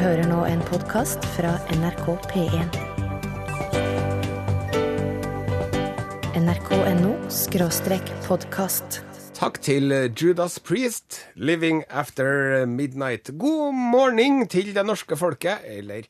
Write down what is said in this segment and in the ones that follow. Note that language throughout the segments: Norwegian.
hører nå en podkast fra NRK P1. nrk.no podkast. Takk til Judas Priest, 'Living After Midnight'. God morgen til det norske folket, eller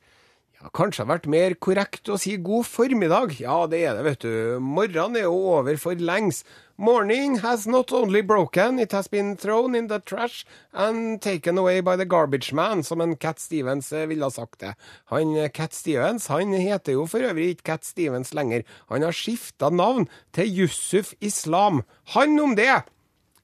ja, kanskje vært mer korrekt å si god formiddag. Ja, det er det, vet du. Morgenen er jo over for lengs. Morning has not only broken, it has been thrown in the trash and taken away by the garbage man, som en Cat Stevens eh, ville ha sagt det. Han eh, Cat Stevens han heter jo for øvrig ikke Cat Stevens lenger. Han har skifta navn til Yusuf Islam. Han om det!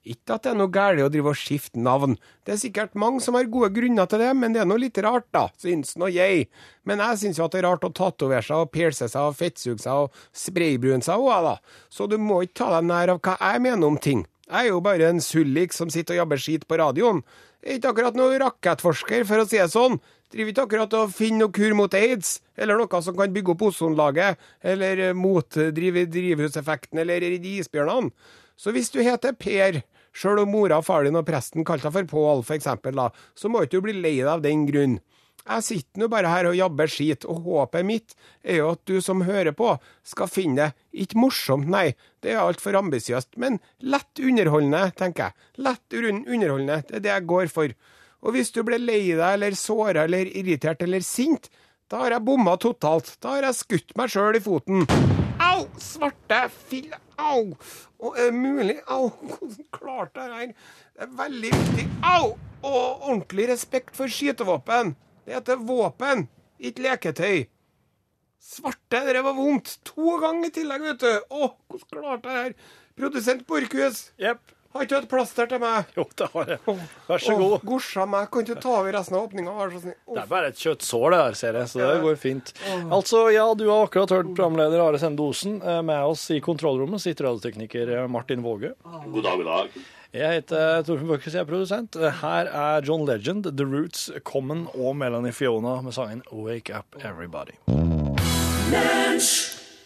Ikke at det er noe galt å drive og skifte navn. Det er sikkert mange som har gode grunner til det, men det er nå litt rart, da, syns nå jeg. Men jeg syns jo at det er rart å tatovere seg og pierce seg og fettsuge seg og spraybrune seg òg, da. Så du må ikke ta deg nær av hva jeg mener om ting. Jeg er jo bare en sullik som sitter og jabber skit på radioen. Ikke akkurat noen rakettforsker, for å si det sånn. Driver ikke akkurat og finner noe kur mot aids, eller noe som kan bygge opp ozonlaget, eller motdrive drivhuseffekten, eller redde isbjørnene. Så hvis du heter Per, sjøl om mora, og far din og presten kalte deg for Pål, for eksempel, da, så må ikke du bli lei deg av den grunn. Jeg sitter nå bare her og jabber skit, og håpet mitt er jo at du som hører på, skal finne det ikke morsomt, nei, det er altfor ambisiøst, men lett underholdende, tenker jeg. Lett underholdende, det er det jeg går for. Og hvis du ble lei deg eller såra eller irritert eller sint, da har jeg bomma totalt. Da har jeg skutt meg sjøl i foten. Au! Svarte fille! Au! Og er det mulig? Au! Hvordan klarte jeg det her? Det er veldig viktig. Au! Og ordentlig respekt for skytevåpen. Det heter våpen, ikke leketøy. Svarte, det var vondt. To ganger i tillegg, vet du. Å, hvordan klarte jeg det her? Produsent Borchhus. Jepp. Har ikke du et plaster til meg? Jo, det har jeg. Vær så god. Gosja meg. Kan ikke du ta over resten av åpninga? Vær så snill. Å, Det er bare et kjøttsår, det der, ser jeg, så det går fint. Altså, ja, du har akkurat hørt programleder Are Sende Osen. Eh, Med oss i kontrollrommet sitter radiotekniker eh, Martin Våge. God dag, god dag. Jeg heter Torfinn Borchhus, jeg er produsent. Eh, Her er John Legend, The Roots, Common og Melanie Fiona med sangen Wake Up Everybody.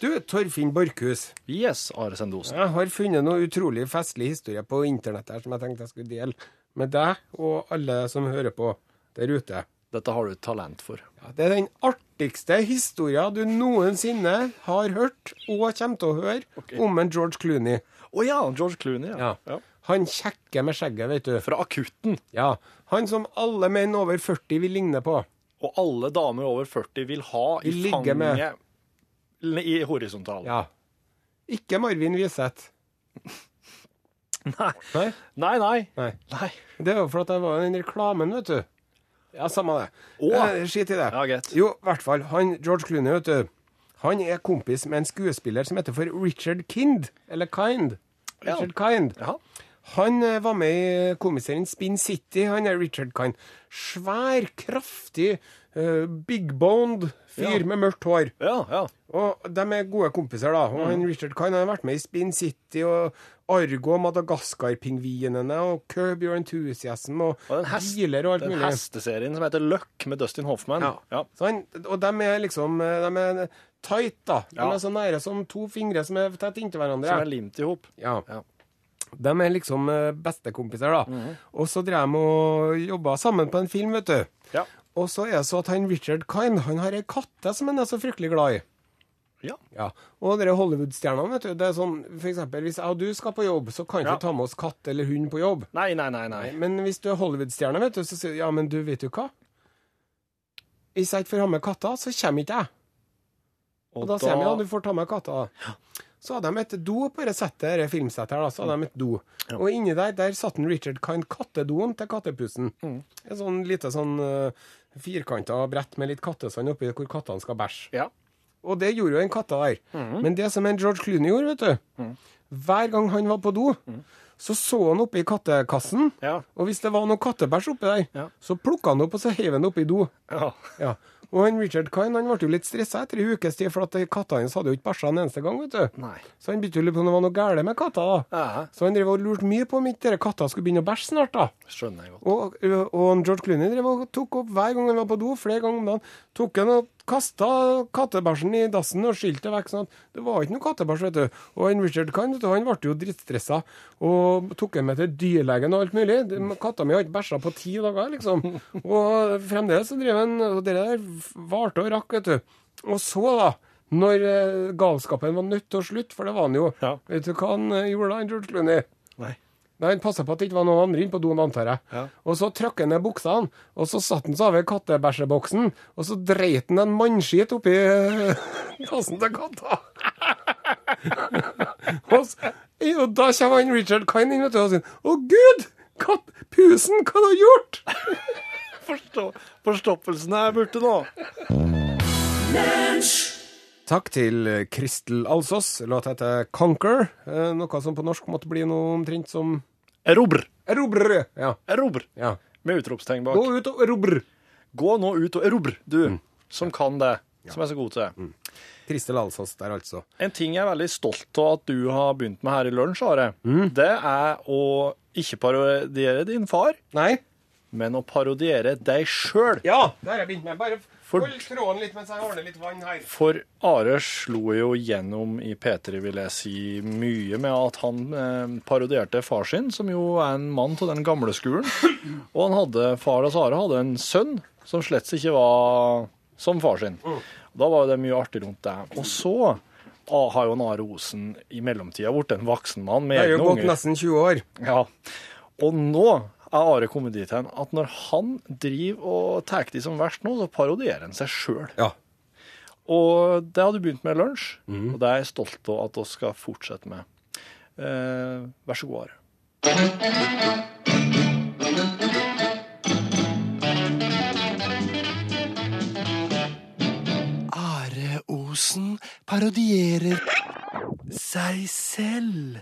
Du, Torfinn Borchhus. Yes, Are Sendosen. Jeg har funnet noe utrolig festlig historie på internett her som jeg tenkte jeg skulle dele med deg og alle som hører på der ute. Dette har du talent for. Ja, det er den artigste historien du noensinne har hørt og kommer til å høre okay. om en George Clooney. Å ja, George Clooney, ja. Ja. Han kjekke med skjegget, vet du. Fra akutten. Ja, Han som alle menn over 40 vil ligne på. Og alle damer over 40 vil ha i Vil med. I horisontal. Ja. Ikke Marvin Wiseth. Nei. Nei? Nei, nei. Nei. Nei. Det var fordi det var den reklamen, vet du. Ja, samme det. Eh, Skit i det. Ja, greit. Jo, i hvert fall. Han, George Clooney, vet du. Han er kompis med en skuespiller som heter for Richard Kind. Eller Kind. Ja. Richard Kind. Ja. Han eh, var med i komiserien Spin City, han er Richard Kind. Svær, kraftig, uh, big-boned fyr Ja. med mørkt hår. Ja, ja. Og de er gode kompiser, da. Og Mm. han Richard Kind har vært med i Spin City og Argo, og Madagaskar-pingvinene og Curb Your Enthusiasm og, Og den, hest, biler og alt den mulig. hesteserien som heter Løkk med Dustin Hoffman. Ja. Han, og de er liksom eh, De er tight, da. De er så nære som to fingre som er tett inntil hverandre. Som er limt i hop. Ja. Ja. De er liksom eh, bestekompiser, da. Mhm. Og så drev de og jobba sammen på en film, vet du. Ja. Og så er det så at han Richard Kind han har ei katte som han er så fryktelig glad i. Ja. Ja, Og dere Hollywood-stjernene, vet du. Det er sånn, for eksempel, Hvis jeg og du skal på jobb, så kan vi Ja. ikke ta med oss katt eller hund på jobb. Nei, nei, nei. nei. Men hvis du er Hollywood-stjerne, vet du, så sier du ja, men du, vet du hva? Hvis jeg ikke får ha med katta, så kommer ikke jeg. Og da sier de ja, du får ta med katta. da. Så hadde de et do på det settet, det filmsettet her, da, så hadde de et do. Og inni der der satt en Richard Kind kattedoen til kattepussen. En sånn lite sånn uh, firkanta brett med litt kattesand oppi hvor kattene skal bæsje. Ja. Og det gjorde jo den katta der. Men det som en George Clooney gjorde, vet du Hver gang han var på do, så så han oppi kattekassen. Ja. Og hvis det var noe kattebæsj oppi der, Ja. så plukka han opp og så heiv han oppi do. Ja. Ja. Og han Richard Kine han ble jo litt stressa etter ei ukes tid, for at katta hans hadde jo ikke bæsja en eneste gang. vet du. Nei. Så han begynte jo litt på om det var noe galt med katta. da. Ja. Så han drev og lurte mye på om ikke dere katta skulle begynne å bæsje snart. da. Skjønner jeg godt. Og, og George Clooney drev og tok opp hver gang han var på do, flere ganger om dagen, tok han og kasta kattebæsjen i dassen og skylte vekk. sånn at Det var ikke noe kattebæsj, vet du. Og han Richard Kahn han ble jo drittstressa og tok den med til dyrlegen og alt mulig. Katta mi har ikke bæsja på ti dager, liksom. Og fremdeles så driver han Og det der varte og rakk, vet du. Og så, da. Når eh, galskapen var nødt til å slutte, for det var han jo. Ja. Vet du hva han eh, gjorde da, George Clooney? Nei. Nei, Han passa på at det ikke var noen andre inne på doen, antar jeg. Ja. Og så trakk han ned buksene, og så satte han seg over kattebæsjeboksen, og så dreit han en mannskit oppi kassen til katta. og, så, og da kommer han Richard Kine inn vet du, og sier Å, gud! Katt, pusen, hva du har du gjort? Forstå, forstoppelsen er borte nå. Takk til Kristel Alsås. Låta heter Conquer. Eh, noe som på norsk måtte bli noe omtrent som Erobr. Erobr, Ja. Erobr. ja. Med utropstegn bak. Gå ut og erobr. Gå nå ut og erobr, du, Mm. som kan det. Som er så god til det. Kristel Alsås der, altså. En ting jeg er veldig stolt av at du har begynt med her i lunsj, Are, Mm. det er å ikke parodiere din far, Nei? men å parodiere deg sjøl. Ja, det har jeg begynt med. Bare For- hold tråden litt mens jeg ordner litt vann her. For Are slo jo gjennom i P3, vil jeg si, mye med at han eh, parodierte far sin, som jo er en mann av den gamle skolen. Og han hadde, far hans Are hadde en sønn som slett ikke var som far sin. Da var det mye artig rundt det. Og så ah, har jo Are Osen i mellomtida blitt en voksen mann med egne unger. Det er jo gått nesten 20 år. Ja. Og nå er Are kommet dit hen at når han driver og tar de som verst nå, så parodierer han seg sjøl. Ja. Og det har du begynt med i lunsj, mm. og det er jeg stolt av at vi skal fortsette med. Eh, vær så god, Are. Are Osen parodierer seg selv.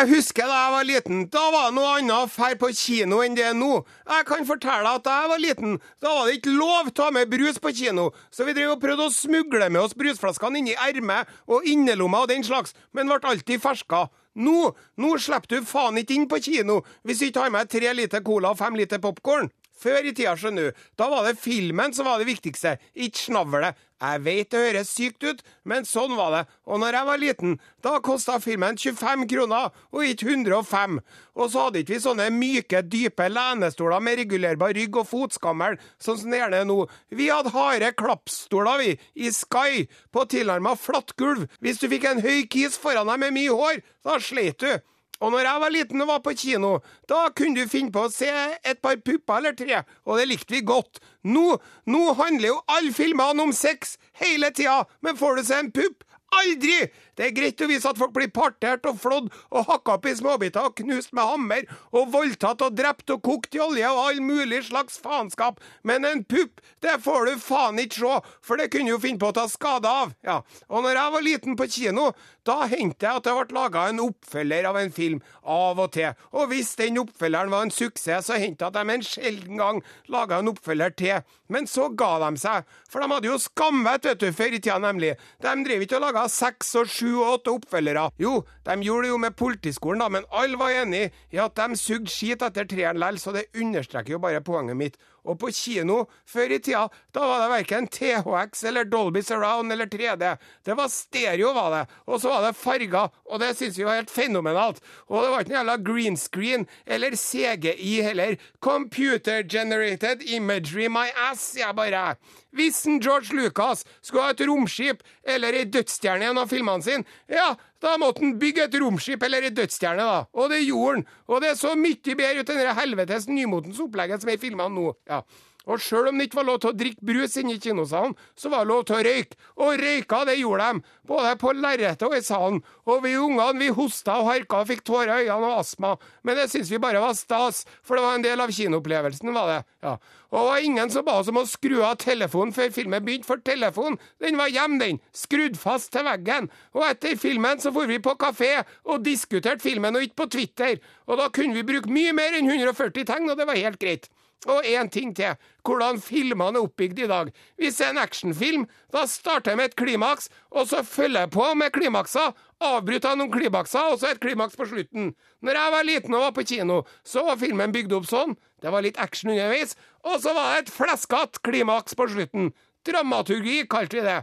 Jeg husker da jeg var liten. Da var det noe annet å dra på kino enn det er nå. Jeg kan fortelle at da jeg var liten, da var det ikke lov til å ha med brus på kino. Så vi drev og prøvde å smugle med oss brusflaskene inni ermet og innerlomma og den slags, men ble alltid ferska. Nå, nå slipper du faen ikke inn på kino hvis du ikke har med tre liter cola og fem liter popkorn. Før i tida, skjønner du, da var det filmen som var det viktigste, ikke snavlet. Jeg vet det høres sykt ut, men sånn var det. Og når jeg var liten, da kosta filmen 25 kroner, og ikke 105. Og så hadde ikke vi sånne myke, dype lenestoler med regulerbar rygg og fotskammel, sånn som det gjerne er nå. Vi hadde harde klappstoler, vi, i Sky, på tilnærma flatt gulv. Hvis du fikk en høy kis foran deg med mye hår, da sleit du. Og når jeg var liten og var på kino, da kunne du finne på å se et par pupper eller tre, og det likte vi godt. Nå, nå handler jo alle filmene om sex hele tida, men får du se en pupp? Aldri! Det er greit å vise at folk blir partert og flådd og hakka opp i småbiter og knust med hammer og voldtatt og drept og kokt i olje og all mulig slags faenskap, men en pupp, det får du faen ikke se, for det kunne jo finne på å ta skade av. Ja, og når jeg var liten på kino, da hendte det at det ble laga en oppfølger av en film, av og til, og hvis den oppfølgeren var en suksess, så hendte det at de en sjelden gang laga en oppfølger til, men så ga de seg, for de hadde jo skamvett, vet du, før i tida nemlig. De drev ikke og lager seks og sju og åtte oppfølgere. Jo, de gjorde det jo med Politiskolen, da, men alle var enig i at de sugde skit etter treeren lell, så det understreker jo bare poenget mitt. Og på kino før i tida, da var det verken THX eller Dolby Surround eller 3D. Det var stereo, var det. Og så var det farger, og det syns vi var helt fenomenalt. Og det var ikke noe jævla green screen eller CGI heller. Computer generated imagery my ass, jeg bare. Hvis en George Lucas skulle ha et romskip eller ei dødsstjerne i en av filmene sine, ja, da måtte han bygge et romskip eller ei dødsstjerne, da. Og det gjorde han. Og det er så mye bedre ut enn det helvetes nymotens opplegget som er filma nå. Ja. Og sjøl om det ikke var lov til å drikke brus inne i kinosalen, så var det lov til å røyke. Og røyka, det gjorde de. Både på lerretet og i salen. Og vi ungene, vi hosta og harka og fikk tårer i øynene og astma. Men det syntes vi bare var stas, for det var en del av kinoopplevelsen, var det. Ja. Og det var ingen som ba oss om å skru av telefonen før filmen begynte, for telefonen, den var hjemme, den. Skrudd fast til veggen. Og etter filmen så for vi på kafé og diskuterte filmen, og ikke på Twitter. Og da kunne vi bruke mye mer enn 140 tegn, og det var helt greit. Og én ting til. Hvordan filmene er oppbygd i dag. Hvis det er en actionfilm, da starter jeg med et klimaks, og så følger jeg på med klimakser. Avbryter jeg noen klimakser, og så et klimaks på slutten. Når jeg var liten og var på kino, så var filmen bygd opp sånn. Det var litt action underveis, og så var det et fleskete klimaks på slutten. Dramaturgi kalte vi det.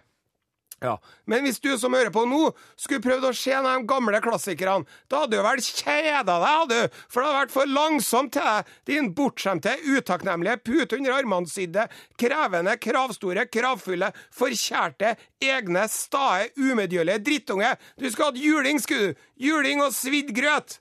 Ja, Men hvis du som hører på nå, skulle prøvd å se de gamle klassikerne, da hadde du vel kjeda deg, du, for det hadde vært for langsomt til deg, din bortskjemte, utakknemlige, pute under armene sydde, krevende, kravstore, kravfulle, forkjærte, egne, stae, umedgjørlige drittunge. Du skulle hatt juling, skulle du. Juling og svidd grøt.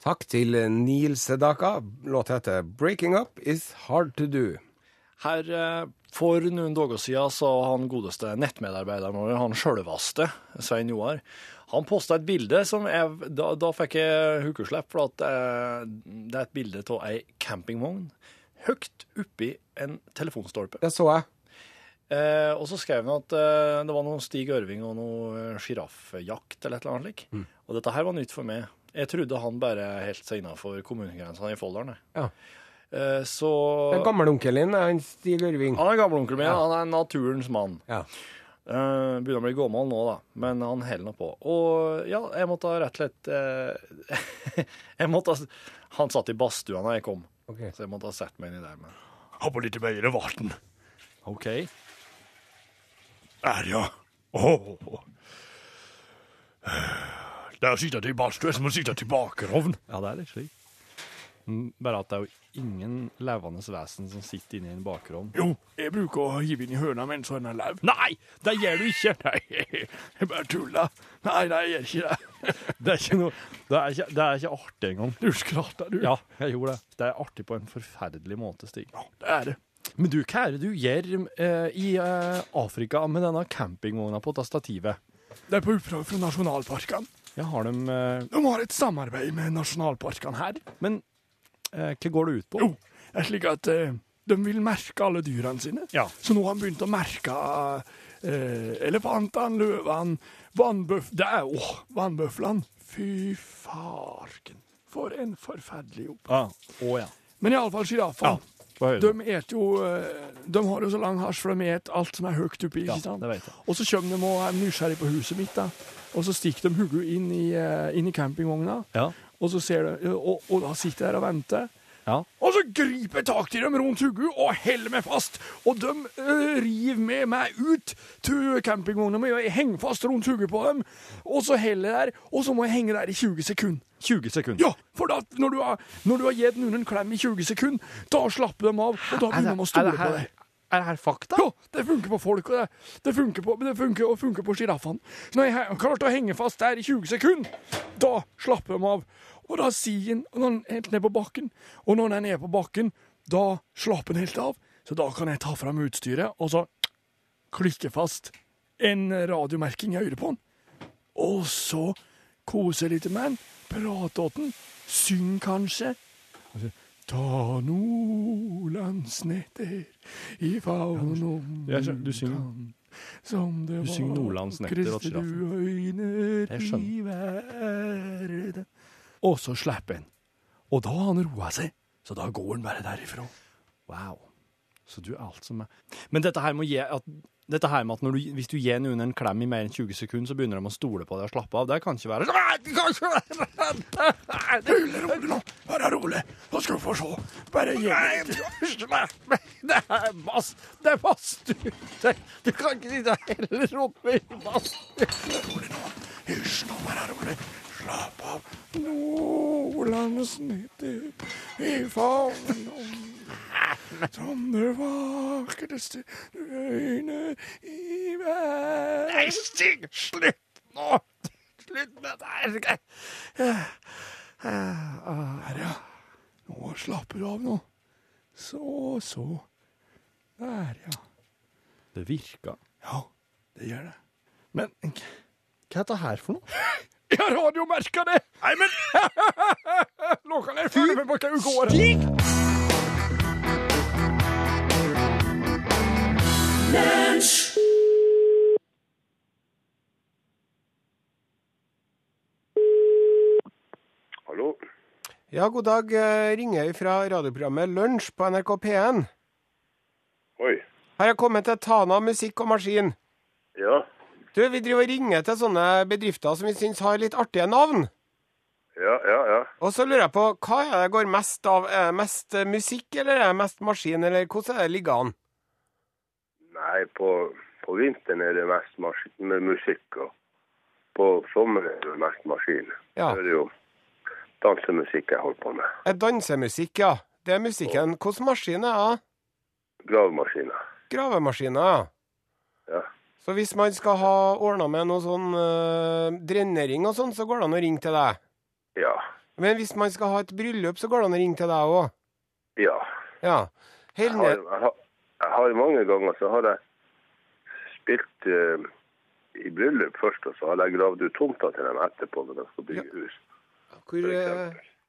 Takk til Neil Sedaka. Låta heter 'Breaking Up Is Hard To Do'. Her eh, For noen dager siden så han godeste nettmedarbeideren vår, han sjølveste, Svein Joar, han posta et bilde som jeg Da, da fikk jeg hukeslepp, for at eh, det er et bilde av ei campingvogn høyt oppi en telefonstolpe. Det så jeg. Eh, og så skrev han at eh, det var noe Stig Ørving og noe sjiraffjakt eller et eller annet slik. Og dette her var nytt for meg. Jeg trodde han bare holdt seg innafor kommunegrensene i Folldalen. Ja. Eh, så Den gamleonkelen din, han Stig Ørving. Han er gamleonkelen min. Ja. Han er naturens mann. Ja. Eh, begynner å bli gammel nå, da, men han holder nå på. Og ja, jeg måtte rett og slett eh, jeg måtte, Han satt i badstua da jeg kom, Ok. så jeg måtte ha sett meg inni der. Men. Ha på litt mer vann. OK. Der, ja. Åh. Det er å sitte til badstua som å sitte til bakerovn. Ja, det er litt slik. Mm, Bare at det er jo ingen levende vesen som sitter inne i en bakrom. Jo, jeg bruker å hive inn i høna mens den er lav. Nei, det gjør du ikke. Nei, jeg bare tuller. Nei, nei, jeg gjør ikke det. Det er ikke noe Det er ikke, det er ikke artig engang. Du skratter, du. Ja, jeg gjorde det. Det er artig på en forferdelig måte, Stig. Ja, det er det. Men du, hva er det du gjør eh, i eh, Afrika med denne campingvogna på stativet? Det er på oppdrag fra nasjonalparkene. Ja, har de eh, De har et samarbeid med nasjonalparkene her. Men eh, hva går det ut på? Jo, det er slik at eh, de vil merke alle dyrene sine. Ja. Så nå har han begynt å merke eh, elefantene, løvene, vannbøf... Det er åh, vannbøflene. Fy farken. For en forferdelig jobb. Ah, å ja. Men iallfall sjiraffene. Få høre. De et jo eh, De har jo så lang hasj, for de et alt som er høyt oppi. Ja, ikke sant? det vet jeg. Og så kommer de og er nysgjerrig på huset mitt, da. Og så stikker de hodet inn, i, eh, inn i campingvogna, Ja. og så ser de, og, og da sitter jeg der og venter. Ja. Og så griper tak i dem rundt hodet og holder meg fast. Og de uh, river med meg ut til campingvogna mi, og jeg henger fast rundt hodet på dem. Og så heller jeg der, og så må jeg henge der i 20 sekunder. 20 sekunder. Ja, for da, når du har, når du har gitt noen en klem i 20 sekunder, da slapper de av, og da begynner de å stole på deg. Er det her fakta? Ja, det funker på folk, og det, det funker på, det på sjiraffene. Når jeg klarte å henge fast der i 20 sekunder, da slapper de av. Og da sier han, når han helt ned på bakken, og når han er nede på bakken, da slapper han helt av. Så da kan jeg ta fram utstyret, og så klikke fast en radiomerking i øret på han. Og så kose litt med han, prate åt han, syng kanskje. Og Ta nordlandsnetter i favn om kan, som det synger Nordlandsnetter du øyner i verden. Og så slipper han. Og da har han roa seg, så da går han bare derifra. Wow. Så du er alt som er Men dette her, må gi, at, dette her med at når du, hvis du gir noen en klem i mer enn 20 sekunder, så begynner de å stole på deg og slappe av. Det kan ikke være det kan ikke være Rolig, rolig nå. Bare rolig. Nå skal du få se. Bare gi. Det er bass. Det er badstue. Du kan ikke sitte heller oppe i badstue. Rolig nå. Hysj nå, bare rolig. Slapp av. Nordlandsnetter i favnen om som det vakreste du øyner i verden. Nei, Stig, slutt nå! Slutt med det her. Her, ja. Nå slapper du av nå. Så, så. Der, ja. Det virka. Ja, det gjør det. Men Hva er dette her for noe? Jeg har radiomerka det! Nei, men Nå kan jeg følge med på hva hun går. Stig! lunsj! Hallo? Ja, god dag. Eh, ringer jeg fra radioprogrammet Lunsj på NRK P1. Oi. Her er kommet til Tana musikk og maskin. Ja. Du, vi driver og ringer til sånne bedrifter som vi syns har litt artige navn. Ja, ja, ja. Og så lurer jeg på, hva er det går mest av? Er det mest musikk, eller er det mest maskin, eller hvordan er det ligger an? Nei, på, på vinteren er det mest maskin, med musikk, og på sommeren er det mest maskin. Ja. Det er jo dansemusikk jeg holder på med. Er Dansemusikk, ja. Det er musikken. Hvilken maskin er det? Gravemaskiner. Gravemaskiner, ja. Ja. Så hvis man skal ha ordna med noe sånn øh, drenering og sånn, så går det an å ringe til deg. Ja. Men hvis man skal ha et bryllup, så går det an å ringe til deg òg. Ja. Ja. Jeg har, jeg, har, jeg har mange ganger så har jeg spilt eh, i bryllup først, og så har jeg gravd ut tomta til dem etterpå når de skal bygge hus. Hvor,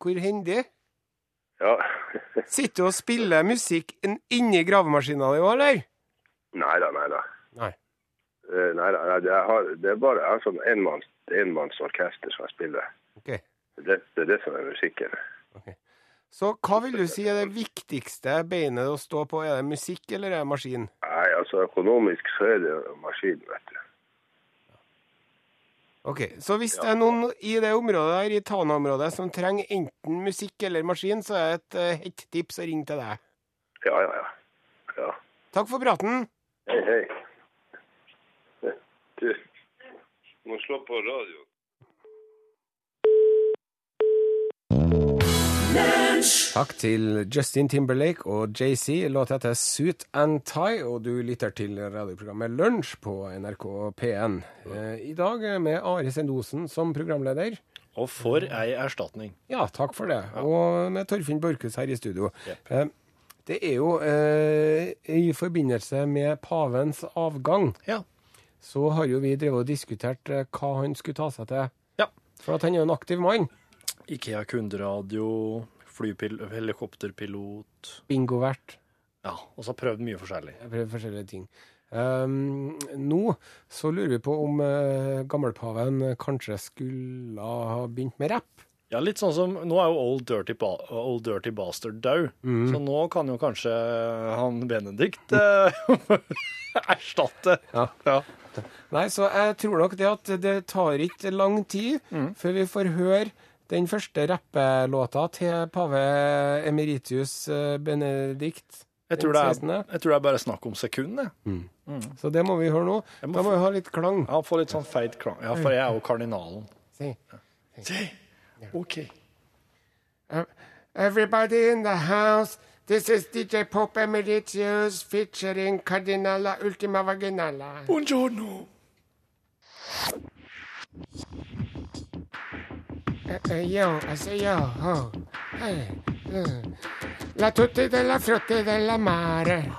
hvor hender det? Ja. Sitter du og spiller musikk inn- inni gravemaskina di òg, eller? nei da, nei da. Nei. Eh, Nei det, jeg har, det er bare jeg har sånn enmanns, enmannsorkester som jeg spiller. Ok. Det, det er det som er musikken. Så hva vil du si er det viktigste beinet å stå på? Er det musikk, eller er det maskin? Nei, altså økonomisk så er det maskin, vet du. Ok, Så hvis det er noen i det området der, i Tana-området, som trenger enten musikk eller maskin, så er det et eh, hett tips å ringe til deg. Ja, ja, ja. ja. Takk for praten. Hei, hei. Du, må slå på radioen. Takk til Justin Timberlake og JC. Låta heter Suit and Tie, og du lytter til radioprogrammet Lunsj på NRK P1. Eh, I dag med Are Sendosen som programleder. Og for ei erstatning. Ja, takk for det. Og med Torfinn Borchhus her i studio. Jepp. Eh, Det er jo eh, i forbindelse med pavens avgang, Ja. så har jo vi drevet og diskutert eh, hva han skulle ta seg til. Ja. For at han er jo en aktiv mann. Ikea kunderadio, helikopterpilot Bingovert. Ja, og så har prøvd mye forskjellig. Jeg prøver forskjellige ting. Um, nå så lurer vi på om uh, gammelpaven kanskje skulle ha begynt med rapp. Ja, litt sånn som Nå er jo Old Dirty, ba Old Dirty Bastard død, så nå kan jo kanskje han Benedikt uh, erstatte. Ja. Ja. Nei, så jeg tror nok det at det tar ikke lang tid før vi får høre den første rappelåta til pave emeritus eh, Benedikt. Jeg tror, det er, jeg tror det er bare snakk om sekundene. Mm. Mm. Så det må vi høre nå. Må Da må vi ha litt klang. Ja, få litt sånn feit klang. Ja, for jeg er jo kardinalen. Si. Si. OK. Everybody in the house, this is DJ Pop Emeritius featuring Cardinala Ultima Vaginala. Buongiorno. Eh, eh, Yo, I say yo, ho. Eh, eh. La tutti della frutti della mare.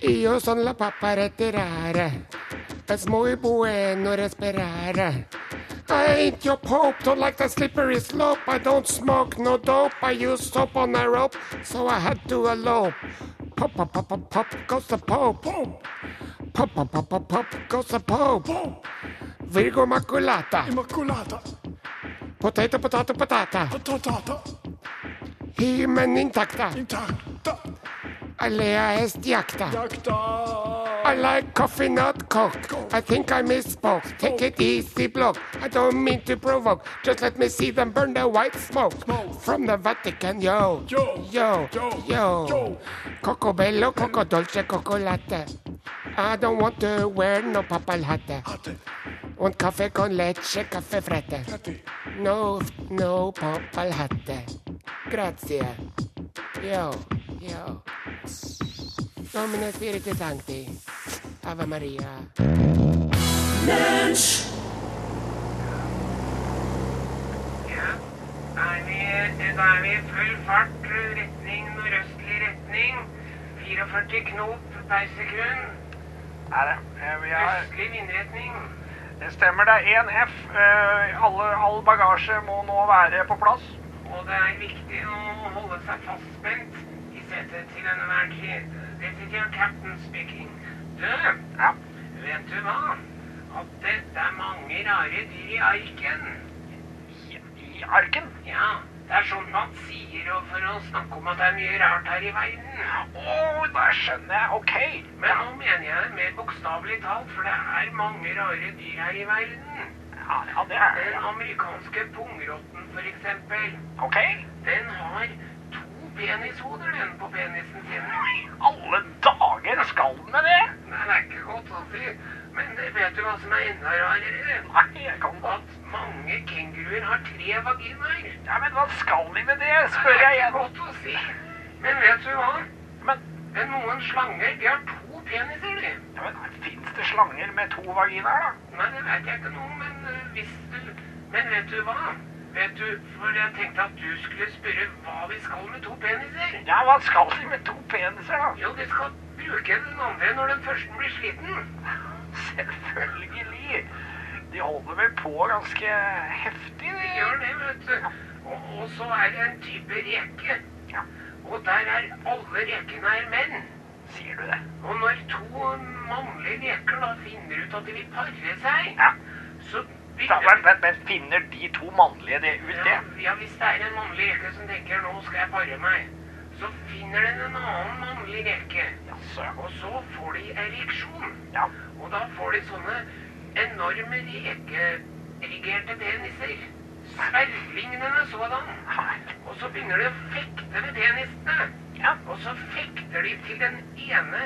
Io son la pappa retirare. Es muy bueno respirare. I ain't your pope, don't like the slippery slope. I don't smoke no dope. I use soap on a rope, so I had to elope. Pop, pop, pop, pop, pop goes the pope. Pop, pop, pop, pop, pop goes the pope. Virgo Immaculata. Immaculata. Potato, potato, patata. Tatata. Hymen intacta. Intacta. Alea est jacta. Jakta. I like coffee, not coke. I think I misspoke. Take it easy, bloke. I don't mean to provoke. Just let me see them burn the white smoke. From the Vatican, yo. Yo. Yo. Yo. Yo. Yo. Coco bello, coco dolce, coco latte. I don't want to wear no papal hatte. Hatte. Und Kaffee con leche, caffè frette. No, no papal hatte. Grazie. Yo, yo. Domine Spiritus Sancti. Ave Maria. Ja, da er vi, da er vi i full fart, retning nordøstlig retning. 44 knop per sekund. Er det? Vi har, Østlig vindretning. Det stemmer, det er 1F. Eh, Alle, all bagasje må nå være på plass. Og det er viktig å holde seg fastspent i setet til enhver tid. Dette er captain speaking. Du, Ja. vet du hva? At det er mange rare dyr i arken. I, i arken. Ja, det er sånn man sier og for å snakke om at det er mye rart her i verden. Å, da skjønner jeg. OK. Men nå mener jeg det mer bokstavelig talt, for det er mange rare dyr her i verden. Ja, ja, det er Den amerikanske pungrotten, for eksempel, OK. den har to penishoder, den, på penisen sin. Alle dager skal den med det? Nei, det er ikke godt å si, men det vet du hva som er enda rarere? Nei, jeg kan godt mange kenguruer har tre vaginaer. Ja, men hva skal de med det, Det spør er jeg ikke igjen. godt å si. Men vet du hva? Men, Men Noen slanger de har to peniser, de. ja, men fins det slanger med to vaginaer, da? Nei, det vet jeg ikke noe, men eh, hvis du Men vet du hva? Vet du, for jeg tenkte at du skulle spørre hva vi skal med to peniser. Ja, hva skal de med to peniser, da? Jo, de skal bruke den andre når den første blir sliten. Selvfølgelig. De holder vel på ganske heftig, De gjør det, vet du. Og, og så er det en type reke. Ja. Og der er alle rekene er menn. Sier du det? Og når to mannlige reker da finner ut at de vil pare seg, Ja. så Da, men, men, finner de to mannlige det ut, det? ja, hvis det er en mannlig reke som tenker 'nå skal jeg pare meg', så finner den en annen mannlig reke. Jaså. Og så får de ereksjon. Ja. Og da får de sånne enorme rekerigerte peniser. Svervlignende sådan. Og så begynner de å fekte med penisene. Ja. Og så fekter de til den ene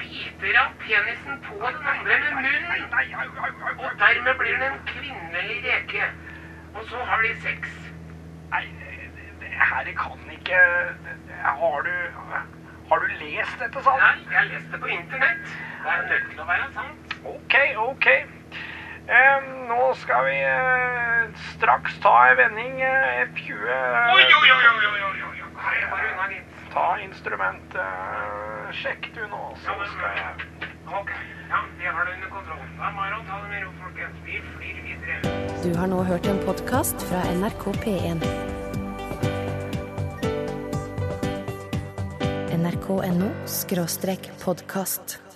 biter av penisen på den andre med munnen. Og dermed blir den en kvinnelig reke. Og så har de sex. Nei, det, det her kan ikke Har du Har du lest dette sant? Nei, jeg leste på internett. Det er nødt til å være sant. OK, OK. Eh, nå skal vi eh, straks ta en vending. Eh, F20 eh, Oi, oi, oi, oi, oi, oi, oi. Nei, bare unna litt. Ta instrumentet. Eh, sjekk du nå, så skal jeg Ok, ja, vi har det under kontroll. Da er bare å ta det med ro, folkens. Vi flyr videre. Du har nå hørt en podkast fra NRK P1. nrk.no podkast.